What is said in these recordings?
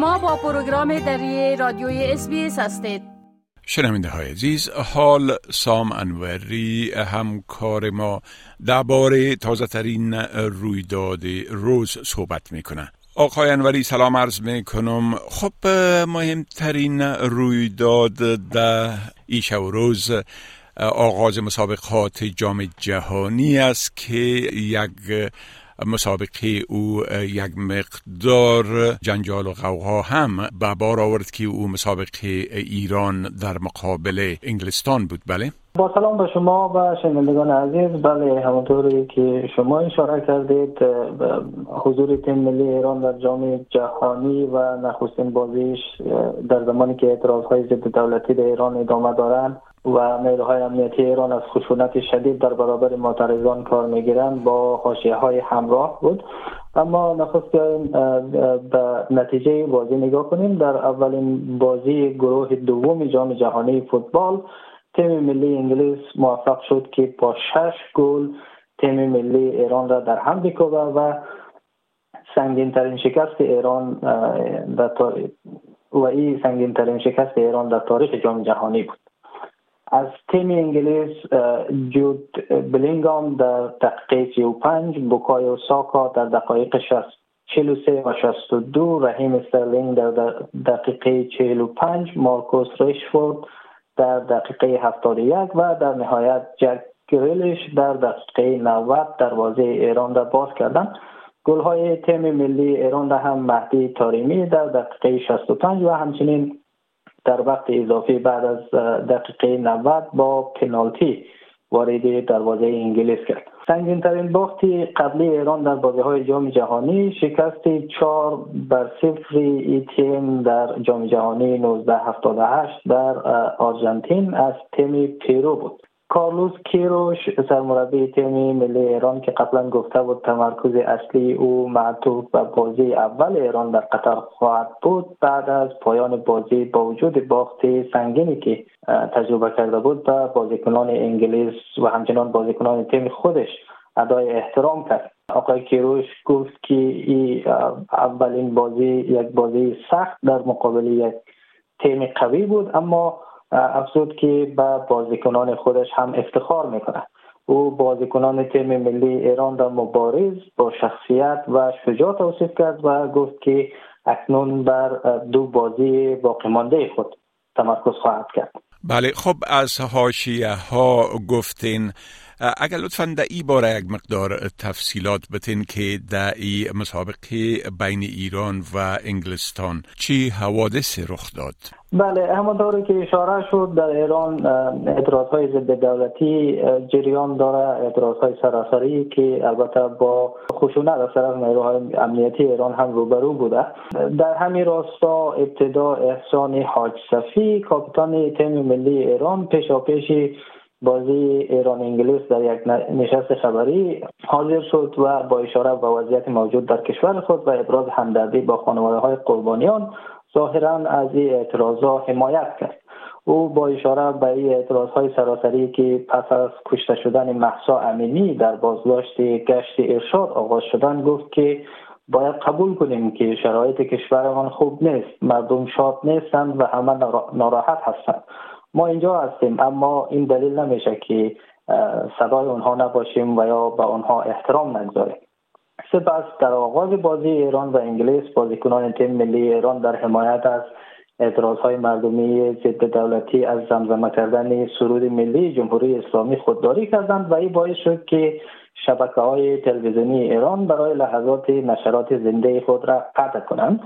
شما با پروگرام دری رادیوی اس هستید. شنمینده های عزیز حال سام انوری همکار ما درباره تازه ترین رویداد روز صحبت می‌کنه. آقای انوری سلام عرض می‌کنم. خب مهمترین رویداد در ایش و روز آغاز مسابقات جام جهانی است که یک مسابقه او یک مقدار جنجال و غوها هم به بار آورد که او مسابقه ایران در مقابل انگلستان بود. بله. با سلام به شما و شنوندگان عزیز. بله همونطوری که شما اشاره کردید حضور تیم ملی ایران در جام جهانی و نخستین بازیش در زمانی که اعتراض های ضد دولتی در ایران ادامه دارند. و نیروهای امنیتی ایران از خشونت شدید در برابر معترضان کار می‌گیرند با حاشیه های همراه بود. اما نخست به نتیجه بازی نگاه کنیم در اولین بازی گروه دوم جام جهانی فوتبال تیم ملی انگلیس موفق شد که با شش گل تیم ملی ایران را در هم بکوبه و سنگین ترین شکست ایران در و این سنگین ترین شکست ایران در تاریخ جام جهانی بود. از تیم انگلیس جود بلینگام در دقیقه 35 بوکایو ساکا در دقایق 43 و 62 رحیم استرلینگ در دقیقه 45 مارکوس رشفورد در دقیقه 71 و در نهایت جک گریلش در دقیقه 90 دروازه ایران را باز کردند گل های تیم ملی ایران را هم مهدی طارمی در دقیقه 65 و همچنین در وقت اضافی بعد از دقیقه 90 با پنالتی وارد دروازه انگلیس کرد. سنگین ترین باختی قبلی ایران در بازی های جام جهانی شکست چهار بر صفر ای تیم در جام جهانی 1978 در آرژانتین از تیم پیرو بود. کارلوس کیروش سرمربی تیم ملی ایران که قبلا گفته بود تمرکز اصلی او معطوف به بازی اول ایران در قطر خواهد بود بعد از پایان بازی با وجود باخت سنگینی که تجربه کرده بود به بازیکنان انگلیس و همچنان بازیکنان تیم خودش ادای احترام کرد. آقای کیروش گفت که این اولین بازی یک بازی سخت در مقابل یک تیم قوی بود اما افزود که به بازیکنان خودش هم افتخار می‌کنه. او بازیکنان تیم ملی ایران را مبارز با شخصیت و شجاع توصیف کرد و گفت که اکنون بر دو بازی باقی مانده خود تمرکز خواهد کرد. بله خب از حاشیه ها گفتین اگر لطفا در ای باره یک مقدار تفصیلات بتین که در ای مسابقه بین ایران و انگلستان چی حوادث رخ داد؟ بله همانطوری که اشاره شد در ایران اعتراض های ضد دولتی جریان داره اعتراض های سراسری که البته با خشونت از طرف نیروهای امنیتی ایران هم روبرو بوده. در همین راستا ابتدا احسان حاج صفی کاپیتان تیم ملی ایران پیشا پیشی بازی ایران انگلیس در یک نشست خبری حاضر شد و با اشاره به وضعیت موجود در کشور خود و ابراز همدردی با خانواده های قربانیان ظاهرا از این اعتراضا حمایت کرد. او با اشاره به این اعتراض های سراسری که پس از کشته شدن محسا امینی در بازداشت گشت ارشاد آغاز شدن گفت که باید قبول کنیم که شرایط کشورمان خوب نیست مردم شاد نیستند و همه ناراحت هستند. ما اینجا هستیم اما این دلیل نمیشه که صدای اونها نباشیم و یا به اونها احترام نگذاریم. سپس در آغاز بازی ایران و انگلیس. بازیکنان تیم ملی ایران در حمایت از اعتراض های مردمی ضد دولتی از زمزمه کردن سرود ملی جمهوری اسلامی خودداری کردند و این باعث شد که شبکه های تلویزیونی ایران برای لحظات نشرات زنده خود را قطع کنند.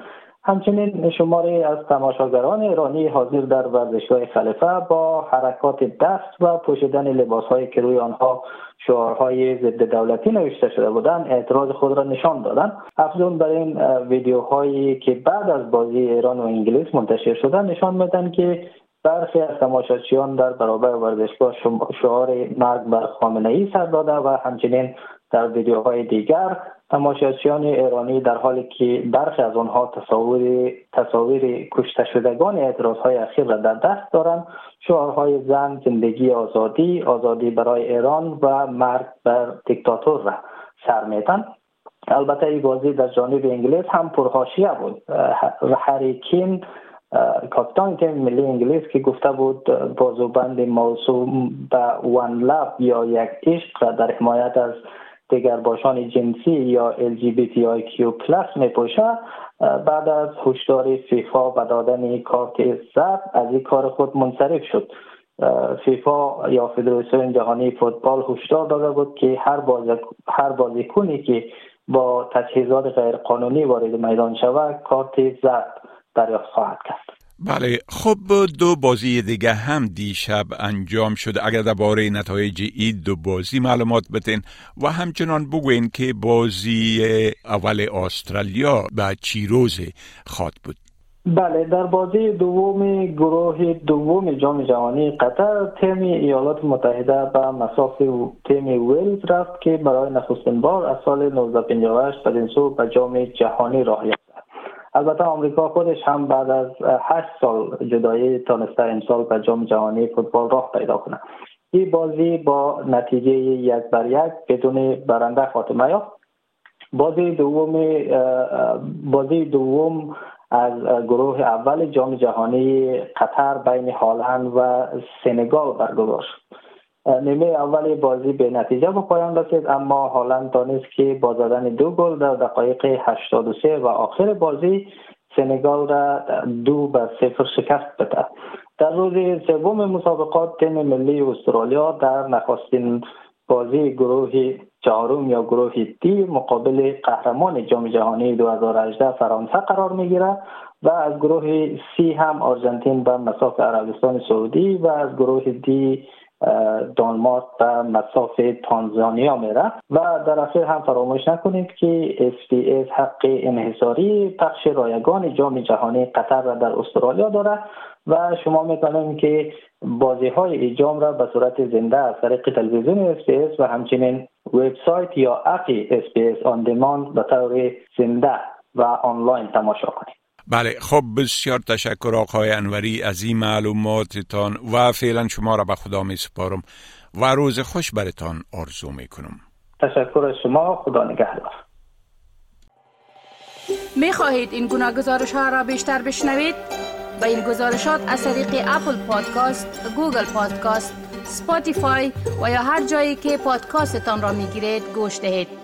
همچنین شماری از تماشاگران ایرانی حاضر در ورزشگاه خلیفه با حرکات دست و پوشیدن لباس های که روی آنها شعارهای ضد دولتی نوشته شده بودند. اعتراض خود را نشان دادند. افزون بر این ویدیوهایی که بعد از بازی ایران و انگلیس منتشر شدن نشان میدن که برخی از تماشاچیان در برابر ورزشگاه شعار مرگ بر خامنه ای سر داده و همچنین در ویدیوهای دیگر تماشاچیان ایرانی در حالی که برخی از آنها تصاویر تصاویر کشته شدگان اعتراض های اخیر را در دست دارند شعارهای زن زندگی آزادی آزادی برای ایران و مرگ بر دیکتاتور را سر میتن البته این بازی در جانب انگلیس هم پرخاشیه بود. هریکین کاپیتان تیم ملی انگلیس که گفته بود بازوبند موضوع به وان لب یا یک عشق در حمایت از دیگر باشان جنسی یا LGBTIQ پلاس می پوشه بعد از هشدار فیفا و دادن کارت زرد از این کار خود منصرف شد. فیفا یا فدراسیون جهانی فوتبال هشدار داده بود که هر هر بازیکنی که با تجهیزات غیر قانونی وارد میدان شود کارت زرد دریافت خواهد کرد. بله خب دو بازی دیگه هم دیشب انجام شده. اگر درباره نتایج این دو بازی معلومات بتین و همچنان بگوین که بازی اول استرالیا به چی روز خواد بود. بله در بازی دوم گروه دوم جام جهانی قطر تیم ایالات متحده به مساف تیم ویلز رفت که برای نخستین بار از سال 1958 بدین سو به جام جهانی راه یافت. البته آمریکا خودش هم بعد از هشت سال جدایی تانسته امسال به جام جهانی فوتبال راه پیدا کنه. این بازی با نتیجه یک بر یک بدون برنده خاتمه یافت. بازی دوم بازی دوم از گروه اول جام جهانی قطر بین هالند و سنگال برگزار شد. نیمه اول بازی به نتیجه به پایان رسید اما هالند دانست که با زدن دو گل در دقایق 83 و آخر بازی سنگال را دو به صفر شکست بده در روز سوم مسابقات تیم ملی استرالیا در نخستین بازی گروه چهارم یا گروه دی مقابل قهرمان جام جهانی 2018 فرانسه قرار می‌گیرد و از گروه سی هم آرژانتین به مساف عربستان سعودی و از گروه دی دانمارک و مساف تانزانیا میره. و در اخیر هم فراموش نکنید که اس حق انحصاری پخش رایگان جام جهانی قطر را در استرالیا داره و شما می‌تونید که بازی های جام را به صورت زنده از طریق تلویزیون SBS و همچنین وبسایت یا اپ SBS On Demand به طور زنده و آنلاین تماشا کنید. بله خب بسیار تشکر آقای انوری از این معلوماتتان و فعلا شما را به خدا می سپارم و روز خوش برتان آرزو می کنم تشکر از شما خدا نگهدار می خواهید این گونه گزارش ها را بیشتر بشنوید؟ با این گزارشات از طریق Apple Podcast، Google Podcast، Spotify و یا هر جایی که پادکاستتان را می گیرید گوش دهید.